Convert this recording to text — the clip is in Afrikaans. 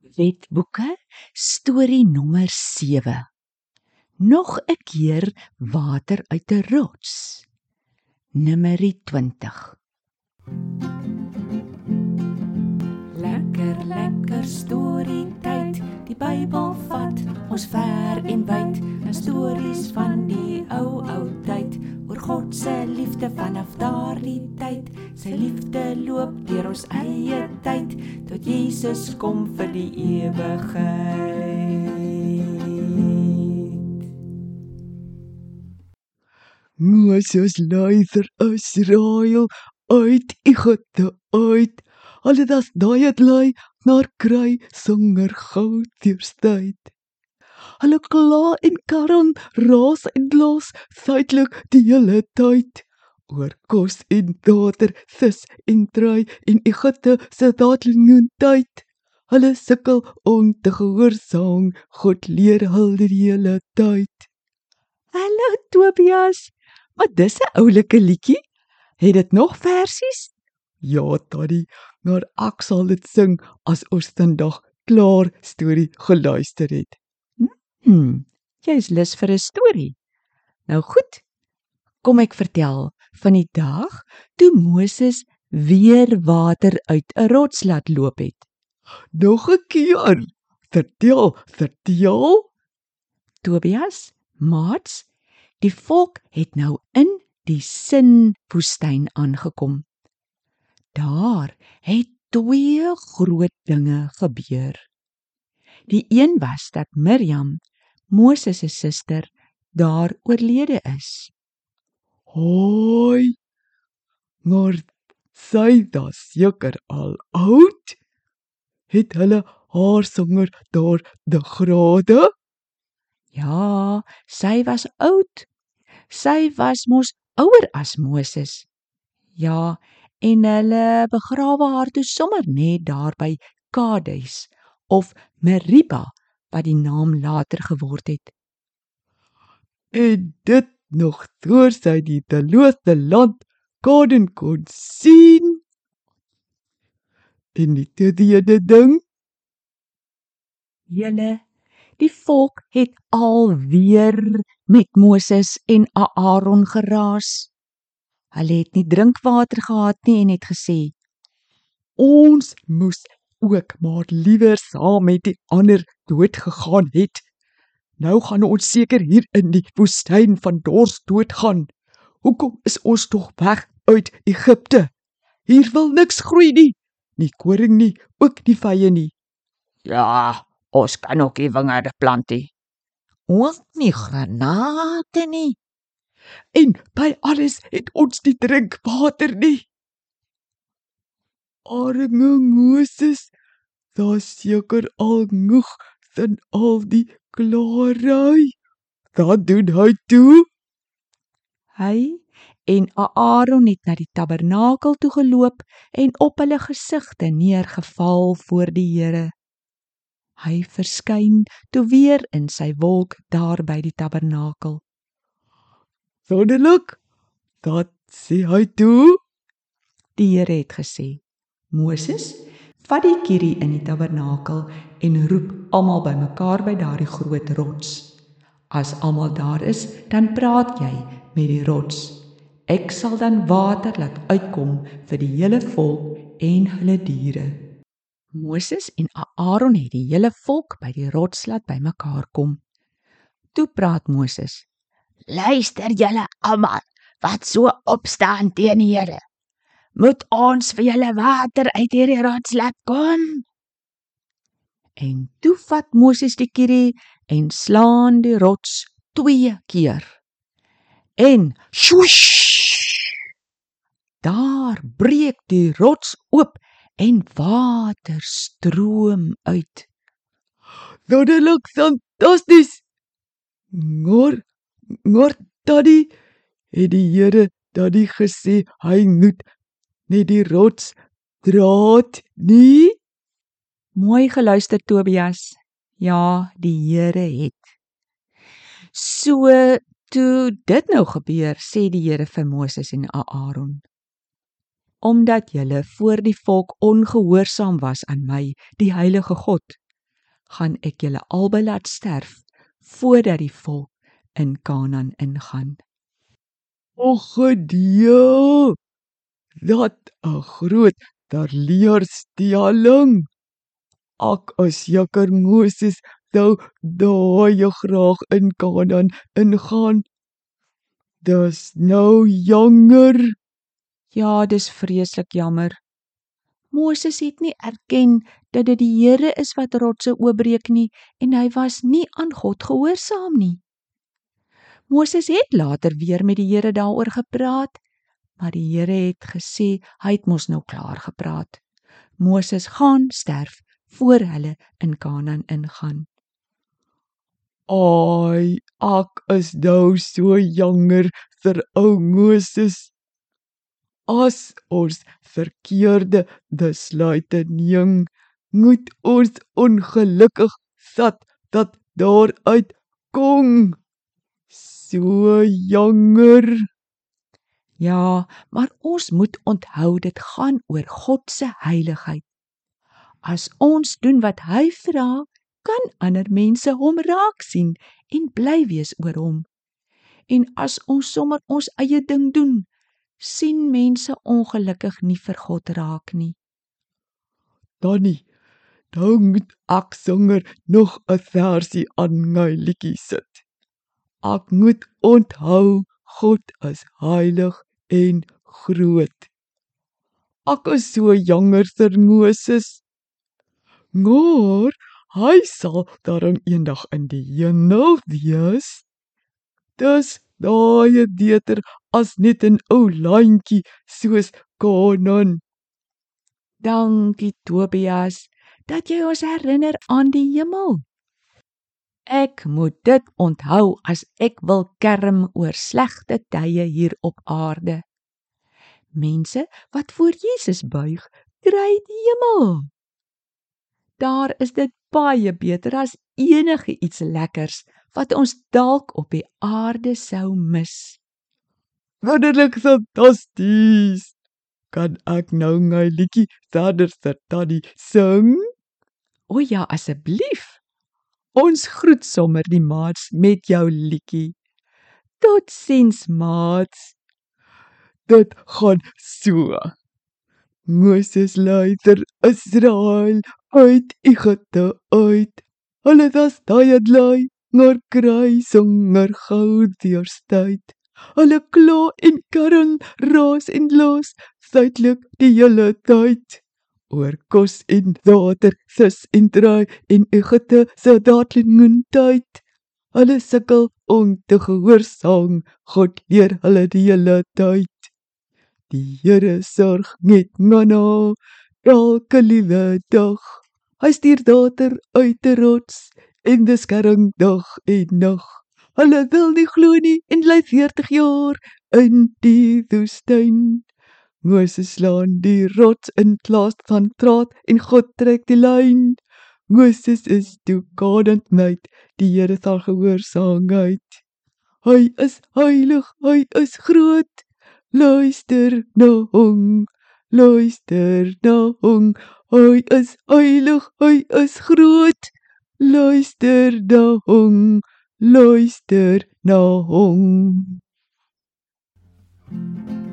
Wetboeke storie nommer 7 Nog 'n keer water uit 'n rots. Nummerie 20 Lekker lekker storie tyd die Bybel vat ons ver en wyd 'n stories van die ou ou tyd. Oor God se liefde vanaf daardie tyd. Sy liefde loop deur ons eie tyd tot Jesus kom vir die ewigheid. Moses leider Israel uit Egipte uit. Hulle das daai het lei naar kry sonder goud deurstyd. Hulle kla en karren raas en los suidelik die hele tyd. Oor kos en water, vis en trui en Egipte se daadlinge tyd. Hulle sukkel om te gehoorsaam, God leer hulle die hele tyd. Hallo Tobias, maar dis 'n oulike liedjie. Het dit nog versies? Ja, Tannie, maar ek sal dit sing as ons vandag klaar storie geluister het. Hm, jy's lus vir 'n storie. Nou goed. Kom ek vertel van die dag toe Moses weer water uit 'n rots laat loop het. Nog 'n keer. Vertel, vertel. Tobias, maats, die volk het nou in die Sin woestyn aangekom. Daar het twee groot dinge gebeur. Die een was dat Miriam, Moses se suster, daar oorlede is. Hoi. Maar sy was seker al oud. Het hulle haar sanger daar die grade? Ja, sy was oud. Sy was mos ouer as Moses. Ja, en hulle begrawe haar toe sommer net daar by Kades of Meriba wat die naam later geword het. En dit nog voor sy die beloofde land Kaden kon sien. En die tweede ding, Julle die volk het alweer met Moses en Aaron geraas. Hulle het nie drinkwater gehad nie en het gesê: ons moes ook maar liewer saam met die ander dood gegaan het. Nou gaan ons seker hier in die woestyn van dors doodgaan. Hoekom is ons tog weg uit Egipte? Hier wil niks groei nie. Nie koring nie, ook nie vye nie. Ja, ons kan ook nie wingerde plant nie. "Ook nie granate nie." En by alles het ons nie drinkwater nie. Arme Moses, daar seker al genoeg van al die klaarry. Wat doen hy toe? Hy en Aaron het na die tabernakel toe geloop en op hulle gesigte neergeval voor die Here. Hy verskyn toe weer in sy wolk daar by die tabernakel. Wonderlik. Dat sê hy toe. Die Here het gesê: "Moses, vat die kierie in die tabernakel en roep almal bymekaar by daardie groot rots. As almal daar is, dan praat jy met die rots. Ek sal dan water laat uitkom vir die hele volk en hulle diere." Moses en Aaron het die hele volk by die rots laat bymekaar kom. Toe praat Moses: Luister julle almal wat so opstaan teen die Here. Moet ons vir julle water uit hierdie rots laat kom? En toe vat Moses die kierie en slaan die rots twee keer. En swoosh! Daar breek die rots oop en water stroom uit. Wonderlik, fantasties. Maar maar daddy het die Here daddy gesê hy moet net die rots draad nie. Mooi geluister Tobias. Ja, die Here het. So toe dit nou gebeur, sê die Here vir Moses en Aaron: Omdat julle voor die volk ongehoorsaam was aan my, die heilige God, gaan ek julle albei laat sterf voordat die volk in Kanaan ingaan. O gedee. Dat 'n groot terleurstelling. Ek as jakker Moses sou daai graag in Kanaan ingaan. Dis nou jonger. Ja, dis vreeslik jammer. Moses het nie erken dat dit die Here is wat rotse oopbreek nie en hy was nie aan God gehoorsaam nie. Moses het later weer met die Here daaroor gepraat, maar die Here het gesê hy het mos nou klaar gepraat. Moses gaan sterf voor hulle in Kanaan ingaan. Ai, ek is nou so jonger vir ou Moses. As ons verkeerde besluite neem, moet ons ongelukkig sat dat daaruit kom. So jonger. Ja, maar ons moet onthou dit gaan oor God se heiligheid. As ons doen wat hy vra, kan ander mense hom raak sien en bly wees oor hom. En as ons sommer ons eie ding doen, sien mense ongelukkig nie vir God raak nie. Danny, nou moet ek sanger nog 'n versie aan my liedjie sit. Ek moet onthou God is heilig en groot. Ek is so jonger vir Moses. Maar hy sal daarom eendag in die hemel wees. Dis daai beter as net 'n ou landjie soos Kanaan. Dankie Tobias dat jy ons herinner aan die hemel. Ek moet dit onthou as ek wil kerm oor slegte tye hier op aarde. Mense wat voor Jesus buig, kry die hemel. Daar is dit baie beter as enige iets lekkers wat ons dalk op die aarde sou mis. Wonderlik fantasties. Kan ek nou my liedjie verder vir Tannie sing? O ja, asseblief. Ons groet sommer die maats met jou liedjie. Totsiens maats. Dit gaan so. Moses lei ter Israel uit Egipte uit. Hulle was daai lei, maar kry songer goud deurstyd. Hulle kla en karring, raas en los, suidelik die hele tyd. Oor kos en water, vis en draai en Egipte se daadlingen tyd. Hulle sukkel om te gehoorsaam, God leer hulle die hele tyd. Die Here sorg net manna elke liewe dag. Hy stuur water uit die rots en beskerm dag en nag. Hulle wil nie glo nie en bly 40 jaar in die woestyn. Moses slaan die rots in plaas van draad en God trek die lyn. Moses is toe kadend met die Here sal gehoorsaamheid. Hy is heilig, hy is groot. Luister na hom, luister na hom. Hy is heilig, hy is groot. Luister na hom, luister na hom. thank you